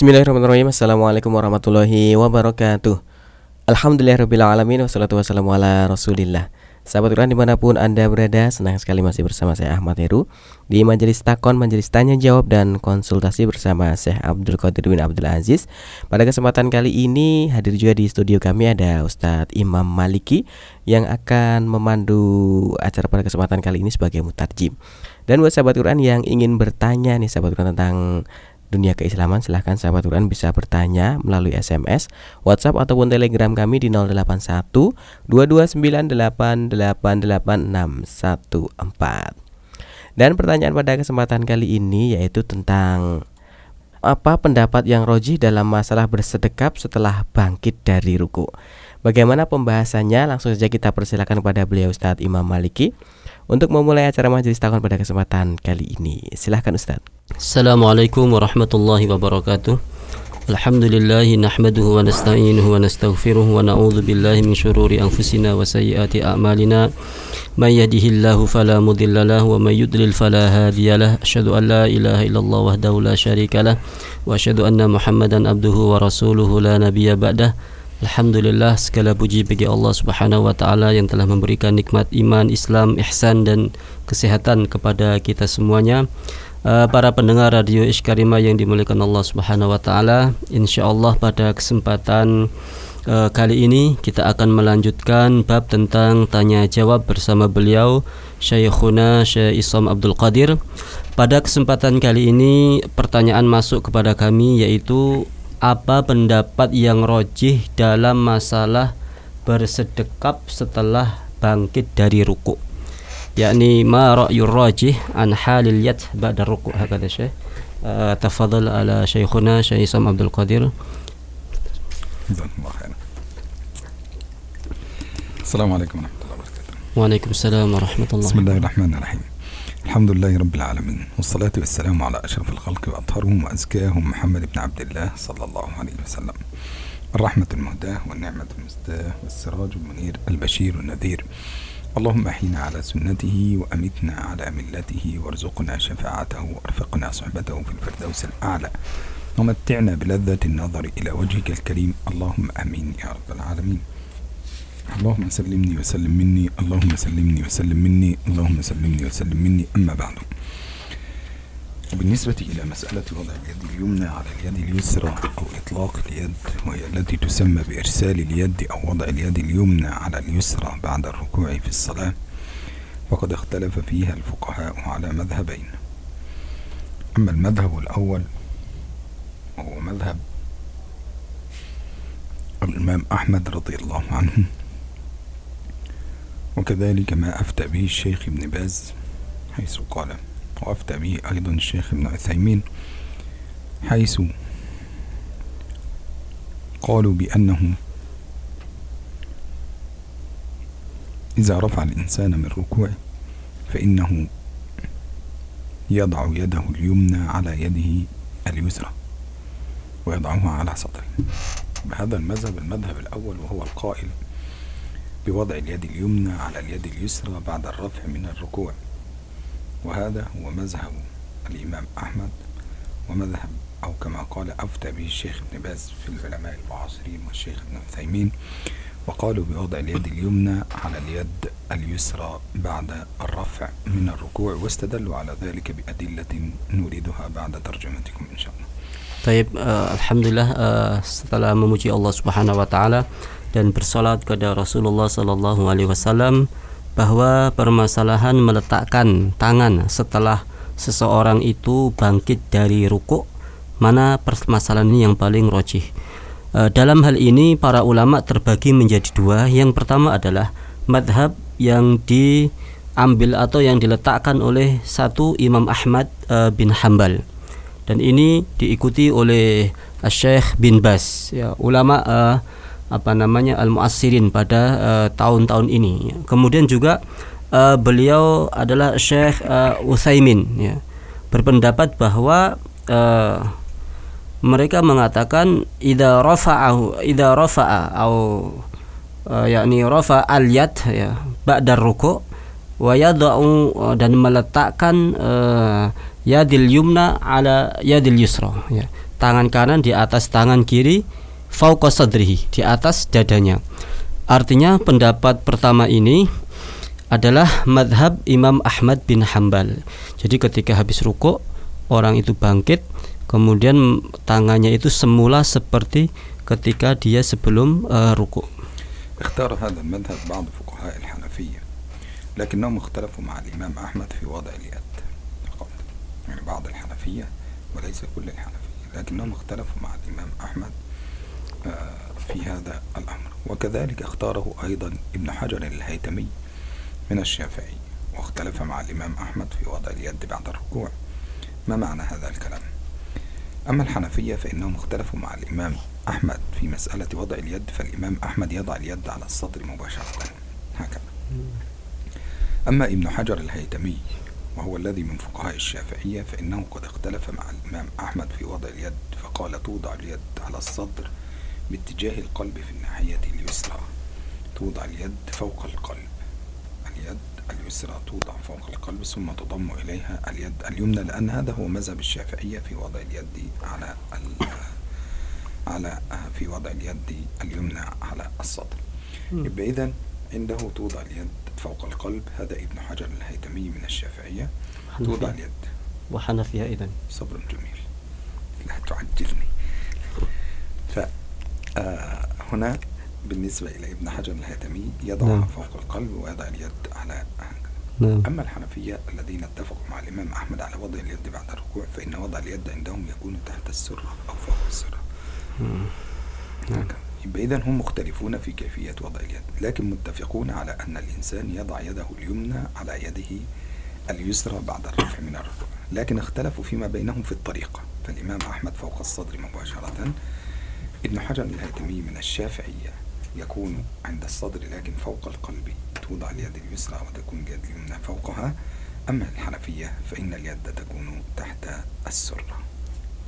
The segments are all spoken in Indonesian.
Bismillahirrahmanirrahim. Assalamualaikum warahmatullahi wabarakatuh. Alhamdulillahirrahmanirrahim Wassalatu wassalamu ala rasulillah. Sahabat Quran di mana pun Anda berada Senang sekali masih bersama saya Ahmad Heru Di Majelis Takon, Majelis Tanya Jawab Dan konsultasi bersama Syekh Abdul Qadir bin Abdul Aziz. Pada kesempatan kali ini Hadir juga di studio kami ada Ustadz Imam Maliki Yang akan memandu acara pada kesempatan kali ini sebagai mutarjim. Dan buat sahabat Quran yang ingin bertanya nih sahabat Quran tentang dunia keislaman silahkan sahabat Quran bisa bertanya melalui SMS, WhatsApp ataupun Telegram kami di 081 229888614. Dan pertanyaan pada kesempatan kali ini yaitu tentang apa pendapat yang roji dalam masalah bersedekap setelah bangkit dari ruku. Bagaimana pembahasannya? Langsung saja kita persilakan kepada beliau Ustadz Imam Maliki untuk memulai acara majelis takon pada kesempatan kali ini. Silahkan Ustadz. Assalamualaikum warahmatullahi wabarakatuh. Wa nasta'inuhu wa nastaghfiruh wa na'udzu billahi min syururi anfusina wa sayyiati a'malina. May yahdihillahu fala mudilla lahu wa may yudlil fala hadiyalah. Asyhadu an la ilaha illallah wahdahu la syarikalah wa asyhadu anna Muhammadan abduhu wa rasuluhu la nabiyya ba'dah. Alhamdulillah segala puji bagi Allah Subhanahu wa taala yang telah memberikan nikmat iman, Islam, ihsan dan kesehatan kepada kita semuanya. Uh, para pendengar radio Iskarima yang dimuliakan Allah Subhanahu wa taala, insyaallah pada kesempatan uh, kali ini kita akan melanjutkan bab tentang tanya jawab bersama beliau Syekhuna Syekh Isam Abdul Qadir. Pada kesempatan kali ini pertanyaan masuk kepada kami yaitu apa pendapat yang rojih dalam masalah bersedekap setelah bangkit dari ruku yakni ma ra'yur rajih an halil yad ba'da ruku hakada syekh. Uh, tafadhal ala syekhuna syekh Isam Abdul Qadir. Assalamualaikum warahmatullahi wabarakatuh. Waalaikumsalam warahmatullahi Bismillahirrahmanirrahim. الحمد لله رب العالمين والصلاة والسلام على أشرف الخلق وأطهرهم وأزكاهم محمد بن عبد الله صلى الله عليه وسلم. الرحمة المهداة والنعمة المستاه والسراج المنير البشير النذير. اللهم أحينا على سنته وأمتنا على ملته وارزقنا شفاعته وأرفقنا صحبته في الفردوس الأعلى. ومتعنا بلذة النظر إلى وجهك الكريم. اللهم أمين يا رب العالمين. اللهم سلمني وسلم مني اللهم سلمني وسلم مني اللهم سلمني وسلم مني أما بعد. وبالنسبة إلى مسألة وضع اليد اليمنى على اليد اليسرى أو إطلاق اليد وهي التي تسمى بإرسال اليد أو وضع اليد اليمنى على اليسرى بعد الركوع في الصلاة وقد اختلف فيها الفقهاء على مذهبين. أما المذهب الأول وهو مذهب الإمام أحمد رضي الله عنه وكذلك ما أفتى به الشيخ ابن باز حيث قال وأفتى به أيضا الشيخ ابن عثيمين حيث قالوا بأنه إذا رفع الإنسان من ركوعه فإنه يضع يده اليمنى على يده اليسرى ويضعها على صدره بهذا المذهب المذهب الأول وهو القائل بوضع اليد اليمنى على اليد اليسرى بعد الرفع من الركوع. وهذا هو مذهب الإمام أحمد ومذهب أو كما قال أفتى به الشيخ ابن باز في العلماء المعاصرين والشيخ ابن عثيمين وقالوا بوضع اليد اليمنى على اليد اليسرى بعد الرفع من الركوع واستدلوا على ذلك بأدلة نريدها بعد ترجمتكم إن شاء الله. Taib, uh, Alhamdulillah uh, setelah memuji Allah Subhanahu Wa Taala dan bersolat kepada Rasulullah Sallallahu Alaihi Wasallam bahwa permasalahan meletakkan tangan setelah seseorang itu bangkit dari ruku mana permasalahan ini yang paling rojih e, dalam hal ini para ulama terbagi menjadi dua. Yang pertama adalah madhab yang diambil atau yang diletakkan oleh satu Imam Ahmad e, bin Hambal. Dan ini diikuti oleh Syekh bin Bas. Ya ulama uh, apa namanya al-muassirin pada tahun-tahun uh, ini. Kemudian juga uh, beliau adalah Syekh uh, Utsaimin ya. Berpendapat bahwa uh, mereka mengatakan idza rafa'ahu idza rafa'a au uh, yakni rafa al-yad ya ba'da ruku' wa yada'u uh, dan meletakkan uh, yadil yumna ala yadil yusra ya. Tangan kanan di atas tangan kiri fauqa sadrihi di atas dadanya. Artinya pendapat pertama ini adalah madhab Imam Ahmad bin Hambal. Jadi ketika habis rukuk orang itu bangkit, kemudian tangannya itu semula seperti ketika dia sebelum uh, rukuk. اختار هذا المذهب بعض فقهاء الحنفية لكنهم اختلفوا مع الإمام أحمد في وضع اليد فقط يعني بعض الحنفية وليس كل الحنفية لكنهم اختلفوا مع الإمام أحمد آه، في هذا الأمر. وكذلك اختاره أيضا ابن حجر الهيتمي من الشافعي واختلف مع الإمام أحمد في وضع اليد بعد الركوع. ما معنى هذا الكلام؟ أما الحنفية فإنهم اختلفوا مع الإمام أحمد في مسألة وضع اليد فالإمام أحمد يضع اليد على الصدر مباشرة. هكذا. أما ابن حجر الهيتمي وهو الذي من فقهاء الشافعية فإنه قد اختلف مع الإمام أحمد في وضع اليد فقال توضع اليد على الصدر باتجاه القلب في الناحية اليسرى. توضع اليد فوق القلب. اليد اليسرى توضع فوق القلب ثم تضم إليها اليد اليمنى لأن هذا هو مذهب الشافعية في وضع اليد على على في وضع اليد اليمنى على الصدر يبقى إذا عنده توضع اليد فوق القلب. هذا ابن حجر الهيتمي من الشافعية. توضع اليد. وحنفية إذن. صبر جميل. لا تعجلني. فهنا بالنسبة إلى ابن حجر الهيتمي يضعها نعم. فوق القلب ويضع اليد على نعم. أما الحنفية الذين اتفقوا مع الإمام أحمد على وضع اليد بعد الركوع فإن وضع اليد عندهم يكون تحت السرة أو فوق السرة. يبقى إذا هم مختلفون في كيفية وضع اليد لكن متفقون على أن الإنسان يضع يده اليمنى على يده اليسرى بعد الرفع من الركوع لكن اختلفوا فيما بينهم في الطريقة. فالإمام أحمد فوق الصدر مباشرة ابن حجر الهيتمي من الشافعية يكون عند الصدر لكن فوق القلب توضع اليد اليسرى وتكون اليد اليمنى فوقها. أما الحنفية فإن اليد تكون تحت السرة.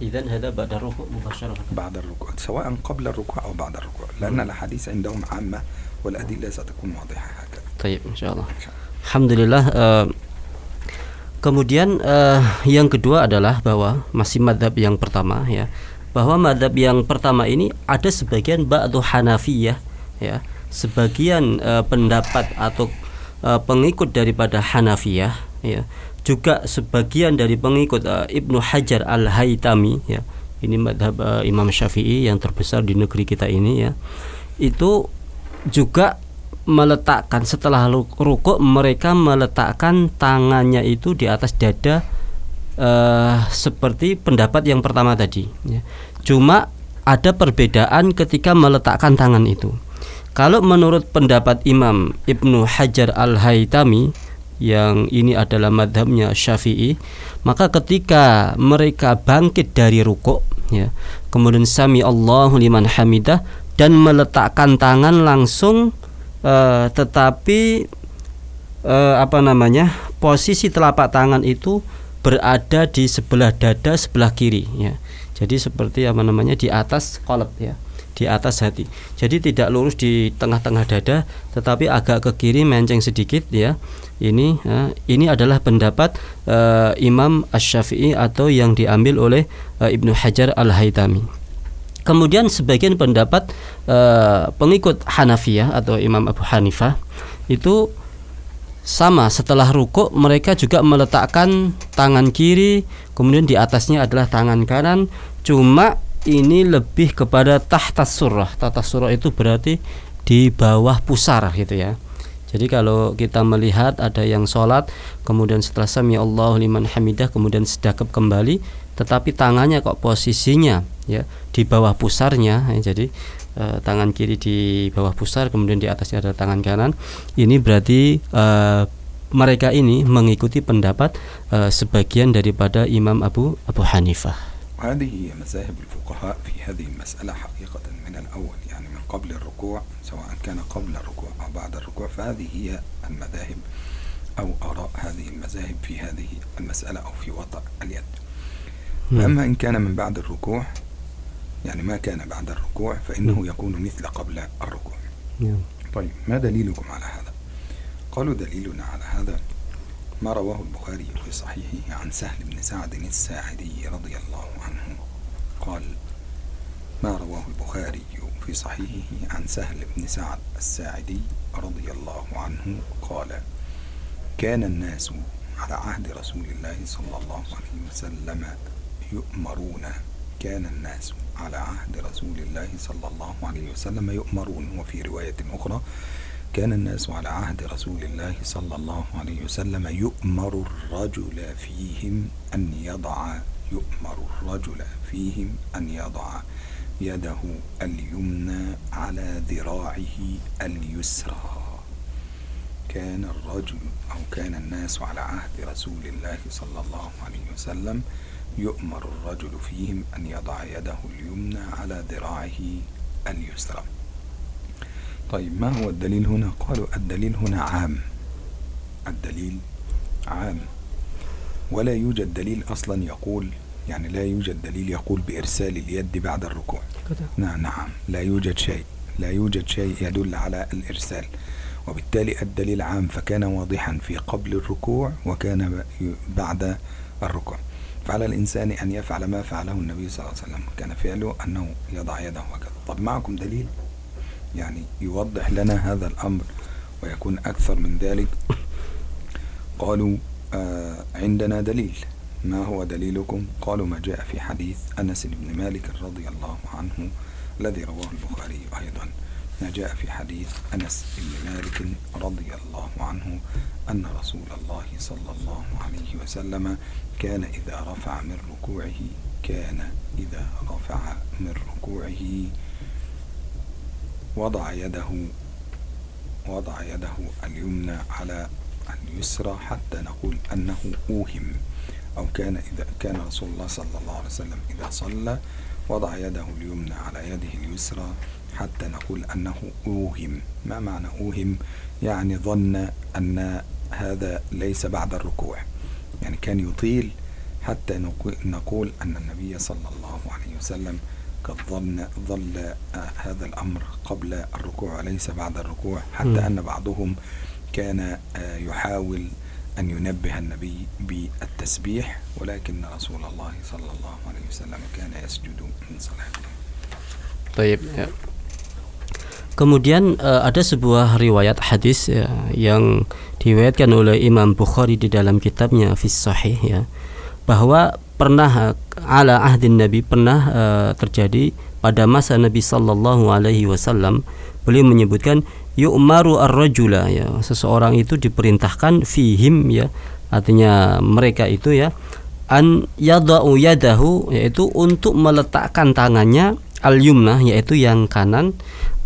إذن هذا بعد الركوع مباشرة. بعد الركوع سواء قبل الركوع أو بعد الركوع لأن. الأحاديث عندهم عامة والأدلة ستكون واضحة هكذا. طيب إن شاء الله. الله. Alhamdulillah eh, Kemudian eh, yang kedua adalah bahwa masih madhab yang pertama ya. Bahwa madhab yang pertama ini ada sebagian ba'du Hanafiyah ya. Sebagian eh, pendapat atau eh, pengikut daripada Hanafiyah ya. Juga sebagian dari pengikut eh, Ibnu Hajar Al Haytami ya. Ini madhab eh, Imam Syafi'i yang terbesar di negeri kita ini ya. Itu juga meletakkan setelah ru- rukuk mereka meletakkan tangannya itu di atas dada eh, seperti pendapat yang pertama tadi ya. cuma ada perbedaan ketika meletakkan tangan itu kalau menurut pendapat Imam Ibnu Hajar Al Haytami yang ini adalah madhabnya Syafi'i maka ketika mereka bangkit dari rukuk ya kemudian sami Allahu liman hamidah dan meletakkan tangan langsung eh, tetapi eh, apa namanya posisi telapak tangan itu berada di sebelah dada sebelah kiri ya. Jadi seperti apa namanya di atas kolab ya. Di atas hati. Jadi tidak lurus di tengah-tengah dada tetapi agak ke kiri menceng sedikit ya. Ini ya, ini adalah pendapat eh, Imam Asy-Syafi'i atau yang diambil oleh eh, Ibnu Hajar Al-Haytami Kemudian sebagian pendapat eh, pengikut Hanafiyah atau Imam Abu Hanifah itu sama setelah rukuk mereka juga meletakkan tangan kiri kemudian di atasnya adalah tangan kanan. Cuma ini lebih kepada tahta surah. Tahta surah itu berarti di bawah pusar gitu ya. Jadi kalau kita melihat ada yang sholat kemudian setelah sami Allahu liman hamidah kemudian sedekap kembali tetapi tangannya kok posisinya ya di bawah pusarnya ya, jadi eh, tangan kiri di bawah pusar kemudian di atasnya ada tangan kanan ini berarti eh, mereka ini mengikuti pendapat eh, sebagian daripada Imam Abu Abu Hanifah وهذه هي مذاهب الفقهاء في هذه المسألة حقيقة من الأول يعني من قبل الركوع سواء كان قبل الركوع أو بعد الركوع فهذه هي المذاهب أو آراء هذه المذاهب في هذه المسألة أو في وضع اليد نعم. أما إن كان من بعد الركوع يعني ما كان بعد الركوع فإنه نعم. يكون مثل قبل الركوع Ya. طيب ما دليلكم على هذا قالوا دليلنا على هذا ما رواه البخاري في صحيحه عن سهل بن سعد الساعدي رضي الله عنه قال ما رواه البخاري في صحيحه عن سهل بن سعد الساعدي رضي الله عنه قال كان الناس على عهد رسول الله صلى الله عليه وسلم يؤمرون كان الناس على عهد رسول الله صلى الله عليه وسلم يؤمرون. وفي رواية أخرى كان الناس على عهد رسول الله صلى الله عليه وسلم يؤمر الرجل فيهم أن يضع يؤمر الرجل فيهم أن يضع يده اليمنى على ذراعه اليسرى. كان الرجل أو كان الناس على عهد رسول الله صلى الله عليه وسلم يؤمر الرجل فيهم أن يضع يده اليمنى على ذراعه اليسرى طيب ما هو الدليل هنا؟ قالوا الدليل هنا عام. الدليل عام. ولا يوجد دليل أصلا يقول يعني لا يوجد دليل يقول بإرسال اليد بعد الركوع. نعم نعم. لا يوجد شيء. لا يوجد شيء يدل على الإرسال. وبالتالي الدليل عام فكان واضحا في قبل الركوع وكان بعد الركوع. فعلى الإنسان أن يفعل ما فعله النبي صلى الله عليه وسلم. كان فعله أنه يضع يده هكذا طب معكم دليل؟ يعني يوضح لنا هذا الأمر ويكون أكثر من ذلك. قالوا آه عندنا دليل. ما هو دليلكم؟ قالوا ما جاء في حديث أنس بن مالك رضي الله عنه الذي رواه البخاري أيضا. جاء في حديث أنس بن مالك رضي الله عنه أن رسول الله صلى الله عليه وسلم كان إذا رفع من ركوعه كان إذا رفع من ركوعه وضع يده وضع يده اليمنى على اليسرى حتى نقول أنه أوهم. أو كان إذا كان رسول الله صلى الله عليه وسلم إذا صلى وضع يده اليمنى على يده اليسرى حتى نقول أنه أوهم. ما معنى أوهم؟ يعني ظن أن هذا ليس بعد الركوع. يعني كان يطيل حتى نقول أن النبي صلى الله عليه وسلم قد ظن ظل هذا الأمر قبل الركوع وليس بعد الركوع حتى أن بعضهم كان يحاول أن ينبه النبي بالتسبيح ولكن رسول الله صلى الله عليه وسلم كان يسجد من صلاته. طيب Kemudian uh, ada sebuah riwayat hadis ya, yang diriwayatkan oleh Imam Bukhari di dalam kitabnya Fis Sahih ya bahwa pernah ala ahdin Nabi pernah uh, terjadi pada masa Nabi sallallahu alaihi wasallam beliau menyebutkan yu'maru ar-rajula ya seseorang itu diperintahkan fihim ya artinya mereka itu ya an yadau yadahu yaitu untuk meletakkan tangannya al-yumnah yaitu yang kanan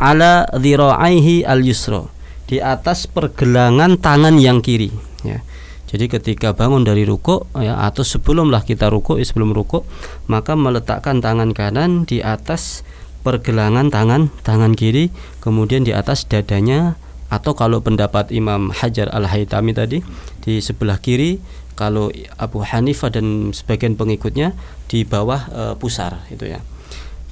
ala dhira'aihi al-yusra di atas pergelangan tangan yang kiri ya. Jadi ketika bangun dari ruko ya atau sebelumlah kita ruko ya, sebelum ruko maka meletakkan tangan kanan di atas pergelangan tangan tangan kiri kemudian di atas dadanya atau kalau pendapat Imam Hajar Al-Haytami tadi di sebelah kiri kalau Abu Hanifah dan sebagian pengikutnya di bawah e, pusar itu ya.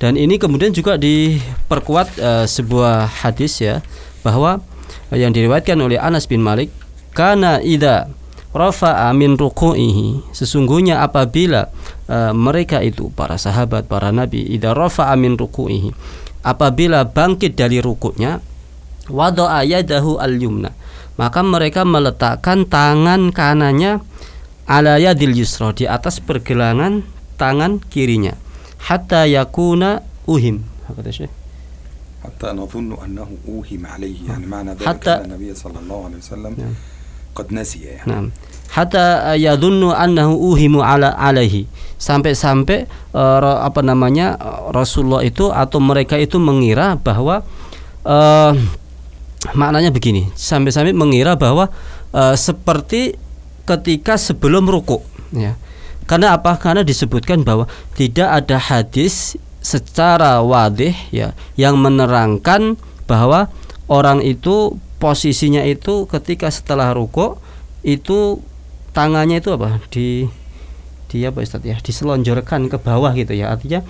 Dan ini kemudian juga diperkuat e, sebuah hadis ya bahwa yang diriwayatkan oleh Anas bin Malik karena ida rafa'a min ruku'ihi sesungguhnya apabila uh, mereka itu para sahabat para nabi idza rafa'a min ruku'ihi apabila bangkit dari rukuknya wada'a yadahu al-yumna maka mereka meletakkan tangan kanannya ala yadil yusra di atas pergelangan tangan kirinya hatta yakuna uhim kata Syekh حتى نظن أنه أوهم عليه يعني معنى ذلك حتى أن النبي صلى الله عليه وسلم qad nasiya ya. Nah, hatta yadhunnu annahu uhimu ala alaihi. Sampai-sampai uh, apa namanya Rasulullah itu atau mereka itu mengira bahwa uh, maknanya begini, sampai-sampai mengira bahwa uh, seperti ketika sebelum ruku ya. Karena apa? Karena disebutkan bahwa tidak ada hadis secara wadih ya yang menerangkan bahwa orang itu posisinya itu ketika setelah ruko itu tangannya itu apa di dia apa Ustaz ya diselonjorkan ke bawah gitu ya artinya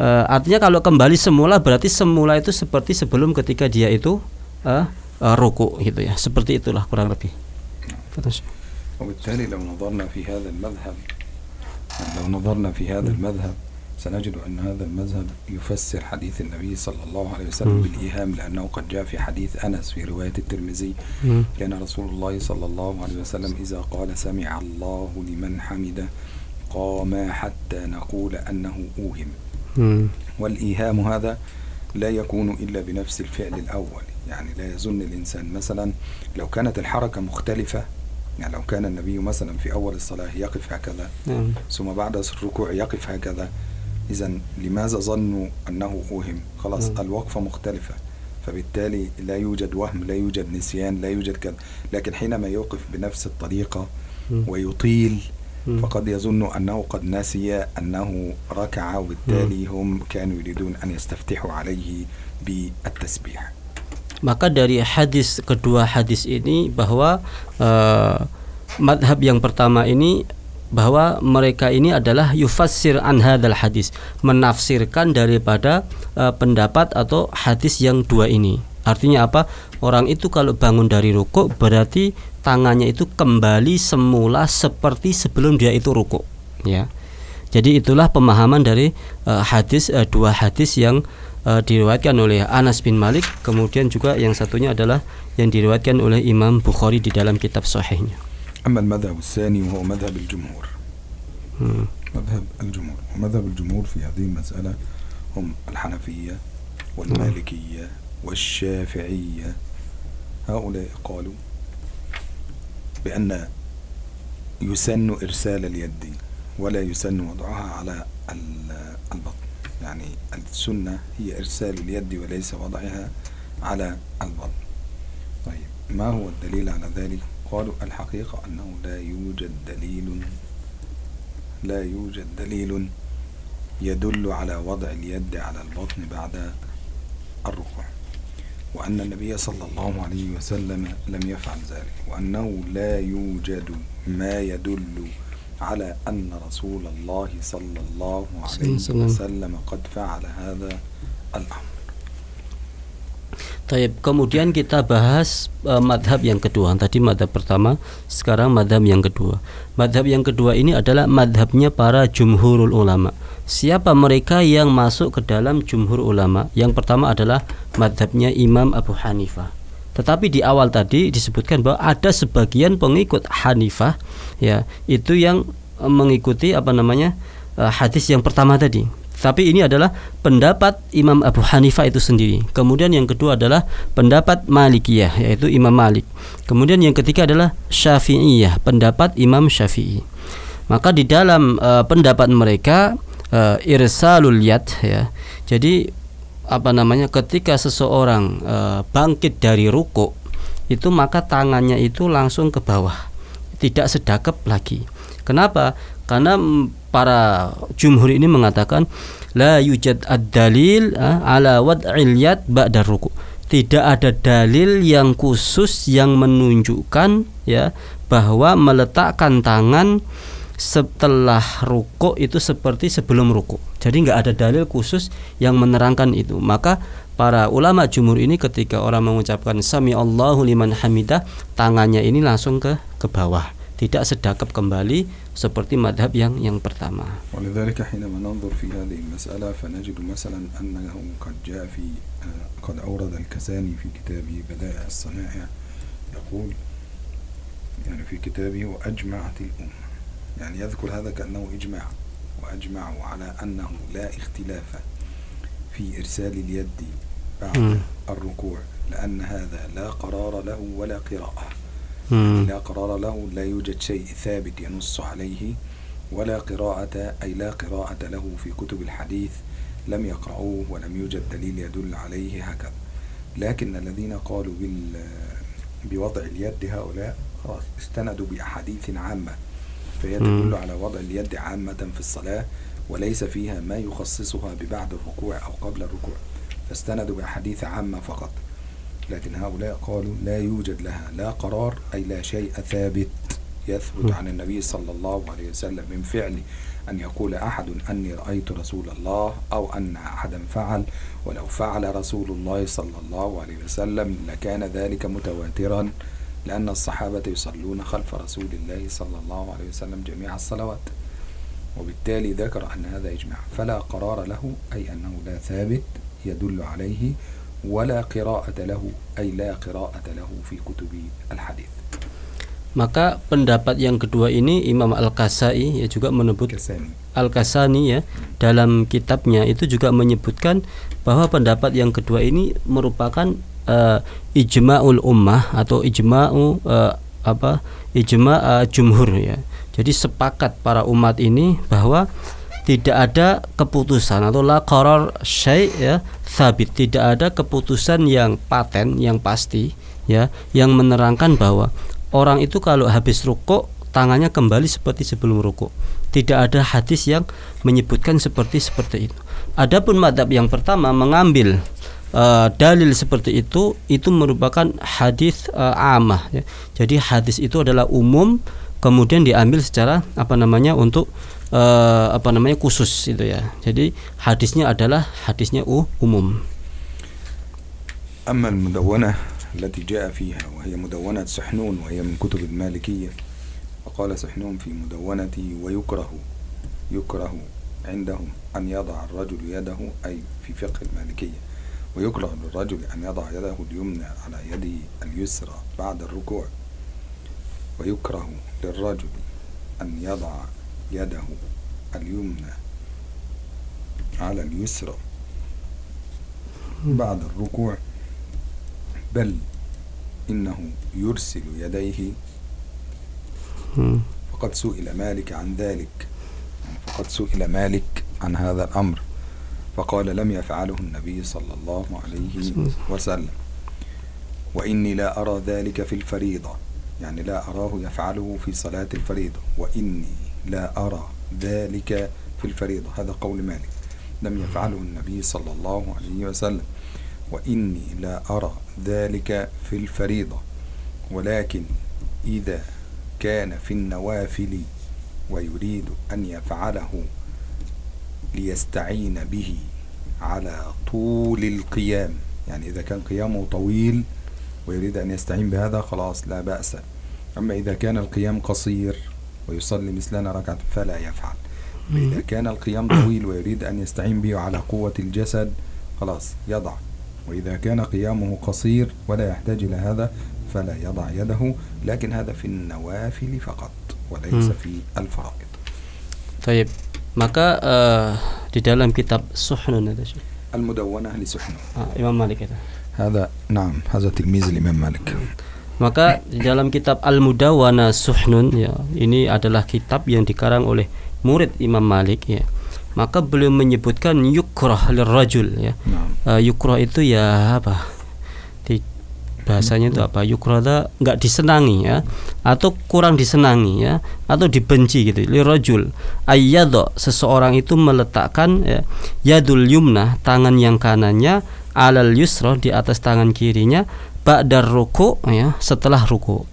e, artinya kalau kembali semula berarti semula itu seperti sebelum ketika dia itu e, e, ruku gitu ya seperti itulah kurang lebih وبالتالي لو نظرنا في هذا المذهب لو نظرنا في هذا المذهب سنجد أن هذا المذهب يفسر حديث النبي صلى الله عليه وسلم. بالإيهام لأنه قد جاء في حديث أنس في رواية الترمذي. كان رسول الله صلى الله عليه وسلم إذا قال سمع الله لمن حمده قام حتى نقول أنه أوهم. والإيهام هذا لا يكون إلا بنفس الفعل الأول يعني لا يظن الإنسان مثلا لو كانت الحركة مختلفة يعني لو كان النبي مثلا في أول الصلاة يقف هكذا نعم ثم بعد الركوع يقف هكذا إذا لماذا ظنوا أنه أوهم خلاص نعم. الوقفة مختلفة فبالتالي لا يوجد وهم لا يوجد نسيان لا يوجد كذا لكن حينما يوقف بنفس الطريقة مم. ويطيل مم. فقد يظن أنه قد نسي أنه ركع وبالتالي هم كانوا يريدون أن يستفتحوا عليه بالتسبيح Maka dari hadis kedua hadis ini bahwa eh, madhab yang pertama ini bahwa mereka ini adalah yufassir an hadal hadis menafsirkan daripada eh, pendapat atau hadis yang dua ini. Artinya apa? Orang itu kalau bangun dari rukuk berarti tangannya itu kembali semula seperti sebelum dia itu rukuk ya. Jadi itulah pemahaman dari eh, hadis eh, dua hadis yang eh, diriwayatkan oleh Anas bin Malik, kemudian juga yang satunya adalah yang diriwayatkan oleh Imam Bukhari di dalam kitab sahihnya. أما المذهب الثاني وهو مذهب الجمهور Hmm. مذهب الجمهور ومذهب الجمهور في هذه المسألة هم الحنفية والمالكية والشافعية هؤلاء قالوا بأن يسن إرسال اليد ولا يسن وضعها على ال- البطن يعني السنة هي إرسال اليد وليس وضعها على البطن طيب ما هو الدليل على ذلك؟ قالوا الحقيقة أنه لا يوجد دليل لا يوجد دليل يدل على وضع اليد على البطن بعد الركوع وأن النبي صلى الله عليه وسلم لم يفعل ذلك وأنه لا يوجد ما يدل على أن رسول الله صلى الله عليه وسلم. وسلم قد فعل هذا الأمر Taib. Kemudian kita bahas eh, madhab yang kedua. Tadi madhab pertama, sekarang madhab yang kedua. Madhab yang kedua ini adalah madhabnya para jumhurul ulama. Siapa mereka yang masuk ke dalam jumhur ulama? Yang pertama adalah madhabnya Imam Abu Hanifah. Tetapi di awal tadi disebutkan bahwa ada sebagian pengikut Hanifah, ya itu yang eh, mengikuti apa namanya eh, hadis yang pertama tadi. Tapi ini adalah pendapat Imam Abu Hanifah itu sendiri. Kemudian yang kedua adalah pendapat Malikiyah yaitu Imam Malik. Kemudian yang ketiga adalah Syafi'iyah, pendapat Imam Syafi'i. Maka di dalam eh, pendapat mereka eh, irsalul yad ya. Jadi apa namanya ketika seseorang eh, bangkit dari ruko itu maka tangannya itu langsung ke bawah tidak sedakep lagi. Kenapa? Karena para jumhur ini mengatakan la yujad ad-dalil ah, ala wad'il yad ba'da ruku tidak ada dalil yang khusus yang menunjukkan ya bahwa meletakkan tangan setelah ruko itu seperti sebelum ruko. Jadi nggak ada dalil khusus yang menerangkan itu. Maka para ulama jumhur ini ketika orang mengucapkan sami Allahu liman hamidah, tangannya ini langsung ke ke bawah, tidak sedakap kembali seperti madhab yang yang pertama. ولذلك حينما ننظر في هذه المسألة فنجد مثلا أنه قد جاء في آه، قد أورد الكساني في كتابه بدائع الصنائع يقول يعني في كتابه وأجمعت الأمة يعني يذكر هذا كأنه إجماع وأجمعوا على أنه لا اختلاف في إرسال اليد بعد. الركوع لأن هذا لا قرار له ولا قراءة Hmm. لا قرار له لا يوجد شيء ثابت ينص عليه ولا قراءة أي لا قراءة له في كتب الحديث لم يقرأوه ولم يوجد دليل يدل عليه هكذا لكن الذين قالوا بال بوضع اليد هؤلاء خلاص استندوا بأحاديث عامة فهي. تدل على وضع اليد عامة في الصلاة وليس فيها ما يخصصها ببعد الركوع أو قبل الركوع فاستندوا بأحاديث عامة فقط لكن هؤلاء قالوا لا يوجد لها لا قرار أي لا شيء ثابت يثبت. عن النبي صلى الله عليه وسلم من فعل أن يقول أحد أني رأيت رسول الله أو أن أحدا فعل ولو فعل رسول الله صلى الله عليه وسلم لكان ذلك متواترا لأن الصحابة يصلون خلف رسول الله صلى الله عليه وسلم جميع الصلوات وبالتالي ذكر أن هذا إجماع فلا قرار له أي أنه لا ثابت يدل عليه ولا قراءة له أي لا قراءة له في كتب الحديث Maka pendapat yang kedua ini Imam Al-Kasai ya juga menyebut كساني Al-Kasani ya dalam kitabnya itu juga menyebutkan bahwa pendapat yang kedua ini merupakan eh, ijma'ul ummah atau ijma'u eh, apa ijma' eh, jumhur ya. Jadi sepakat para umat ini bahwa tidak ada keputusan atau la qarar syai' ya sabit tidak ada keputusan yang paten yang pasti ya yang menerangkan bahwa orang itu kalau habis rukuk tangannya kembali seperti sebelum rukuk. Tidak ada hadis yang menyebutkan seperti seperti itu. Adapun madhab yang pertama mengambil eh, dalil seperti itu itu merupakan hadis eh, amah ya. jadi hadis itu adalah umum kemudian diambil secara apa namanya untuk eh, apa namanya khusus itu ya jadi hadisnya adalah hadisnya u- umum أما المدونة التي جاء فيها وهي مدونة سحنون وهي من كتب المالكية وقال سحنون في مدونته ويكره يكره عندهم أن يضع الرجل يده أي في فقه المالكية ويكره للرجل أن يضع يده اليمنى على يده اليسرى بعد الركوع. ويكره للرجل أن يضع يده اليمنى على اليسرى بعد الركوع. بل إنه يرسل يديه. فقد سئل مالك عن ذلك. فقد سئل مالك عن هذا الأمر. فقال لم يفعله النبي صلى الله عليه وسلم. وإني لا أرى ذلك في الفريضة. يعني لا أراه يفعله في صلاة الفريضة. وإني لا أرى ذلك في الفريضة. هذا قول مالك. لم يفعله النبي صلى الله عليه وسلم. وإني لا أرى ذلك في الفريضة. ولكن إذا كان في النوافل ويريد أن يفعله ليستعين به على طول القيام. يعني إذا كان قيامه طويل ويريد أن يستعين بهذا خلاص لا بأس. أما إذا كان القيام قصير ويصلي مثلنا ركعة فلا يفعل. إذا كان القيام طويل ويريد أن يستعين به على قوة الجسد خلاص يضع. وإذا كان قيامه قصير ولا يحتاج إلى هذا فلا يضع يده. لكن هذا في النوافل فقط وليس. في الفرائض. Taib. Maka uh, di dalam kitab Suhnun ada Al-Mudawwanah li Suhnun. Ah, Imam Malik itu. Hada, naam hada tilmiz Imam Malik. Maka di dalam kitab Al-Mudawwana Suhnun ya, ini adalah kitab yang dikarang oleh murid Imam Malik ya. Maka beliau menyebutkan yukrah lirajul ya. Nah. Uh, yukrah itu ya apa? Bahasanya itu apa? Yukrah itu enggak disenangi ya. Atau kurang disenangi ya. Atau dibenci gitu. Lirrajul ayyadha seseorang itu meletakkan ya, yadul yumna tangan yang kanannya alal yusra di atas tangan kirinya ba'dar ruku ya setelah ruku.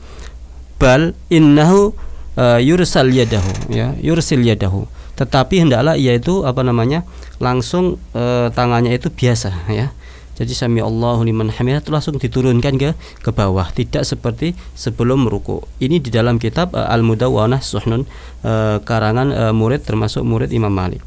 Bal innahu uh, yursal yadahu ya yursil yadahu. Tetapi hendaklah ia itu apa namanya langsung uh, tangannya itu biasa ya jadi sami Allahu liman hamidah itu langsung diturunkan ke ke bawah. Tidak seperti sebelum ruku. Ini di dalam kitab uh, Al Mudawwanah Suhnun uh, karangan uh, murid termasuk murid Imam Malik.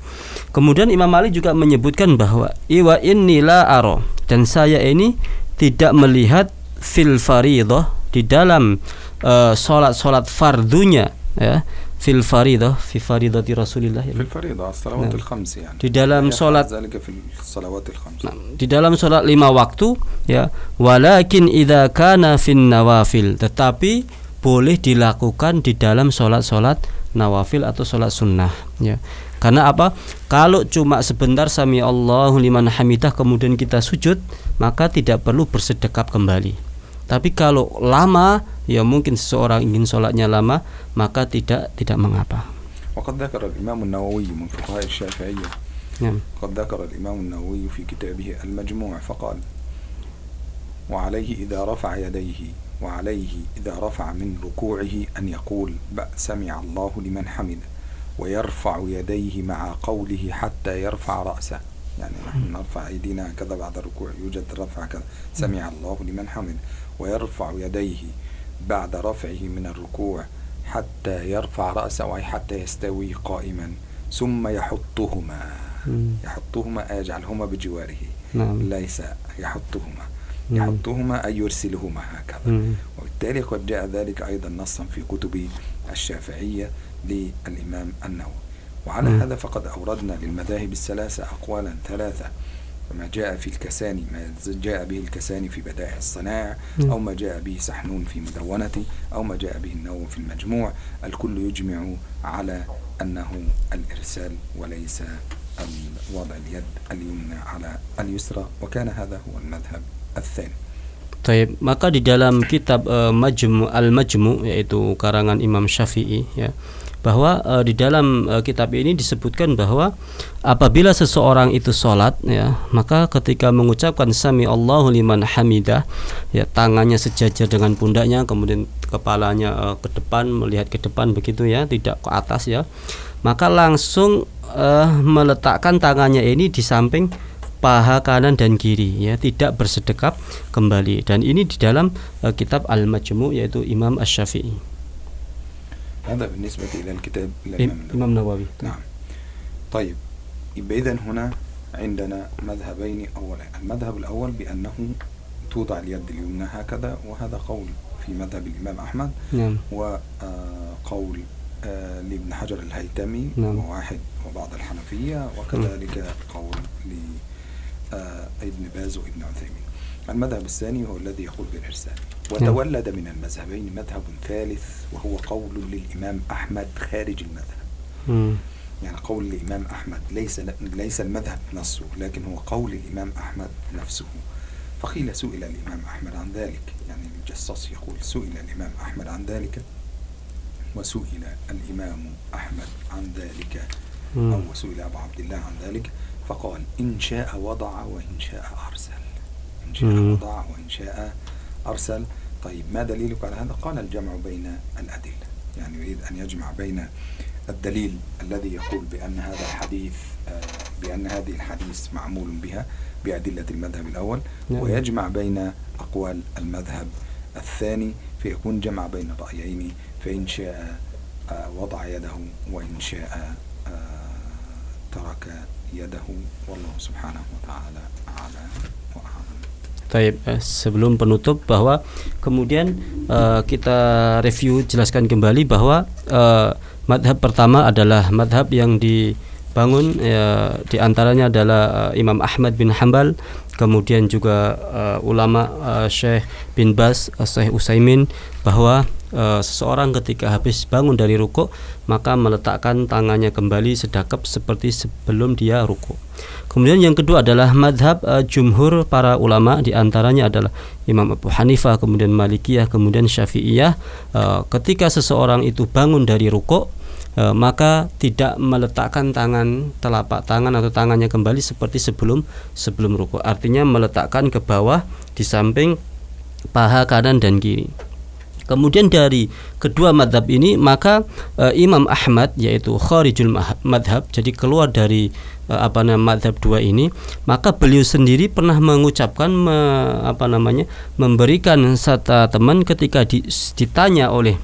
Kemudian Imam Malik juga menyebutkan bahwa iwa innila aro dan saya ini tidak melihat fil faridah di dalam uh, salat-salat fardunya ya fil faridah fi faridati Rasulillah fil faridah salawat nah. al khams yani. di dalam iya, salat nah, di dalam salat lima waktu ya walakin idza kana fin nawafil tetapi boleh dilakukan di dalam salat-salat nawafil atau salat sunnah ya karena apa? Kalau cuma sebentar sami Allahu liman hamidah kemudian kita sujud, maka tidak perlu bersedekap kembali. Tapi kalau lama ya mungkin seseorang ingin sholatnya lama maka tidak tidak mengapa. وقد ذكر الإمام النووي من فقهاء الشافعية ya. قد ذكر الإمام النووي في كتابه المجموع فقال وعليه إذا رفع يديه وعليه إذا رفع من ركوعه أن يقول "بأ- سمع الله لمن حمده ويرفع يديه مع قوله حتى يرفع رأسه يعني نحن نرفع أيدينا كذا بعد الركوع يوجد رفع كذا سمع الله لمن حمده ويرفع يديه بعد رفعه من الركوع حتى يرفع رأسه أي حتى يستوي قائما ثم يحطهما. يحطهما أي يجعلهما بجواره نعم ليس يحطهما. يحطهما أي يرسلهما هكذا مم. وبالتالي قد جاء ذلك أيضا نصا في كتب الشافعية للإمام النووي وعلى مم. هذا فقد أوردنا للمذاهب الثلاثة أقوالا ثلاثة فما جاء في الكساني ما جاء به الكساني في بدائع الصنائع مم. أو ما جاء به سحنون في مدونته أو ما جاء به النووي في المجموع. الكل يجمع على أنه الإرسال وليس وضع اليد اليمنى على اليسرى وكان هذا هو المذهب الثاني. Taib, maka di dalam kitab eh, Majmu Al-Majmu yaitu karangan Imam Syafi'i ya. Bahwa eh, di dalam eh, kitab ini disebutkan bahwa apabila seseorang itu sholat ya maka ketika mengucapkan sami Allahu liman hamidah ya tangannya sejajar dengan pundaknya kemudian kepalanya eh, ke depan melihat ke depan begitu ya tidak ke atas ya maka langsung eh, meletakkan tangannya ini di samping paha kanan dan kiri ya tidak bersedekap kembali. Dan ini di dalam eh, kitab Al-Majmu yaitu Imam Asy-Syafi'i هذا بالنسبة إلى الكتاب الإمام النووي. نعم. طيب يبقى إذن هنا عندنا مذهبين أولا. المذهب الأول بأنه توضع اليد اليمنى هكذا وهذا قول في مذهب الإمام أحمد. نعم. وقول آه، لابن حجر الهيتمي نعم. وواحد وبعض الحنفية وكذلك قول لابن باز وابن عثيمين. المذهب الثاني هو الذي يقول بالإرسال. وتولد من المذهبين مذهب ثالث وهو قول للإمام أحمد خارج المذهب. يعني قول الإمام أحمد ليس ليس المذهب نصه لكن هو قول الإمام أحمد نفسه. فقيل سئل الإمام أحمد عن ذلك. يعني الجصاص يقول سئل الإمام أحمد عن ذلك وسئل الإمام أحمد عن ذلك. أو سئل أبو عبد الله عن ذلك. فقال إن شاء وضع وإن شاء أرسل. إن شاء. وضع وإن شاء أرسل. طيب ما دليلك على هذا؟ قال الجمع بين الأدلة. يعني يريد أن يجمع بين الدليل الذي يقول بأن هذا الحديث آه، بأن هذه الحديث معمول بها بأدلة المذهب الأول نعم. ويجمع بين أقوال المذهب الثاني فيكون جمع بين الرأيين فإن شاء آه، وضع يده وإن شاء آه، ترك يده. والله سبحانه وتعالى أعلى وأعلم. Taib, eh, sebelum penutup bahwa kemudian eh, kita review jelaskan kembali bahwa eh, madhab pertama adalah madhab yang dibangun ya, di antaranya adalah eh, Imam Ahmad bin Hambal kemudian juga eh, ulama eh, Syekh bin Bas eh, Syekh Usaimin bahwa eh, seseorang ketika habis bangun dari ruko maka meletakkan tangannya kembali sedakap seperti sebelum dia ruko Kemudian yang kedua adalah madhab uh, jumhur para ulama di antaranya adalah Imam Abu Hanifah, kemudian Malikiyah, kemudian Syafi'iyah. Uh, ketika seseorang itu bangun dari ruko, uh, maka tidak meletakkan tangan telapak tangan atau tangannya kembali seperti sebelum sebelum ruko. Artinya meletakkan ke bawah di samping paha kanan dan kiri. Kemudian dari kedua madhab ini maka eh, Imam Ahmad yaitu kharijul madhab jadi keluar dari eh, apa namanya madhab dua ini maka beliau sendiri pernah mengucapkan me- apa namanya memberikan satu teman ketika di- ditanya oleh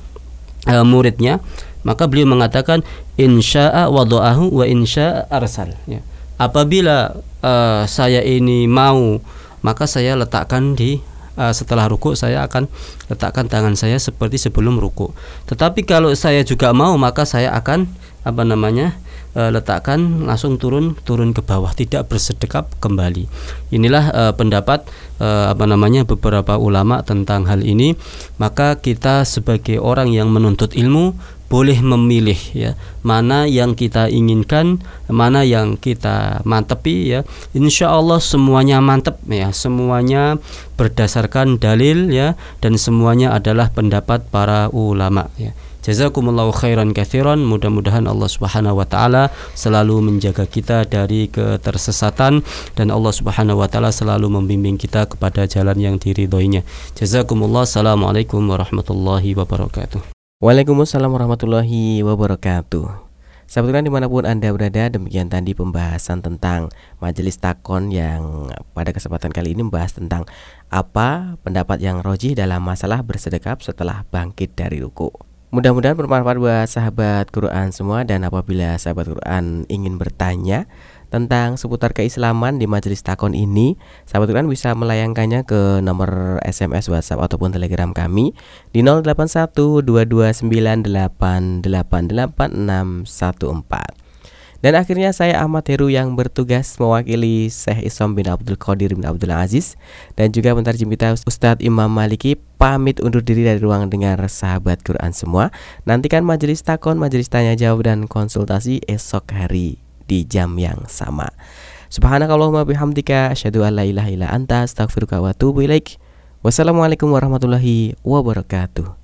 eh, muridnya maka beliau mengatakan insya'a wada'ahu wa insya'a arsal ya. apabila eh, saya ini mau maka saya letakkan di eh, setelah ruku saya akan letakkan tangan saya seperti sebelum ruku. Tetapi kalau saya juga mau maka saya akan apa namanya eh, letakkan langsung turun turun ke bawah tidak bersedekap kembali. Inilah eh, pendapat eh, apa namanya beberapa ulama tentang hal ini. Maka kita sebagai orang yang menuntut ilmu boleh memilih ya. Mana yang kita inginkan mana yang kita mantepi ya. Insya Allah semuanya mantep ya. Semuanya berdasarkan dalil ya dan semuanya adalah pendapat para ulama ya. Jazakumullahu khairan kathiran. Mudah-mudahan Allah subhanahu wa ta'ala Selalu menjaga kita dari ketersesatan Dan Allah subhanahu wa ta'ala Selalu membimbing kita kepada jalan yang diridhoinya. Jazakumullah. Assalamualaikum warahmatullahi wabarakatuh Waalaikumsalam warahmatullahi wabarakatuh. Sebetulnya di mana pun Anda berada Demikian tadi pembahasan tentang Majelis Takon yang pada kesempatan kali ini membahas tentang Apa pendapat yang roji dalam masalah bersedekap setelah bangkit dari ruku. Mudah-mudahan bermanfaat buat sahabat Quran semua dan apabila sahabat Quran ingin bertanya tentang seputar keislaman di majelis takon ini, sahabat Quran bisa melayangkannya ke nomor SMS, WhatsApp ataupun Telegram kami di 081229888614. Dan akhirnya saya Ahmad Heru yang bertugas mewakili Syekh Isom bin Abdul Qadir bin Abdul Aziz dan juga pentarjim kita Ustadz Imam Maliki pamit undur diri dari ruang dengar sahabat Quran semua. Nantikan majelis takon, majelis tanya jawab dan konsultasi esok hari di jam yang sama. Subhanakallahumma bihamdika asyhadu an la ilaha illa anta astaghfiruka wa atubu ilaik. Wassalamualaikum warahmatullahi wabarakatuh.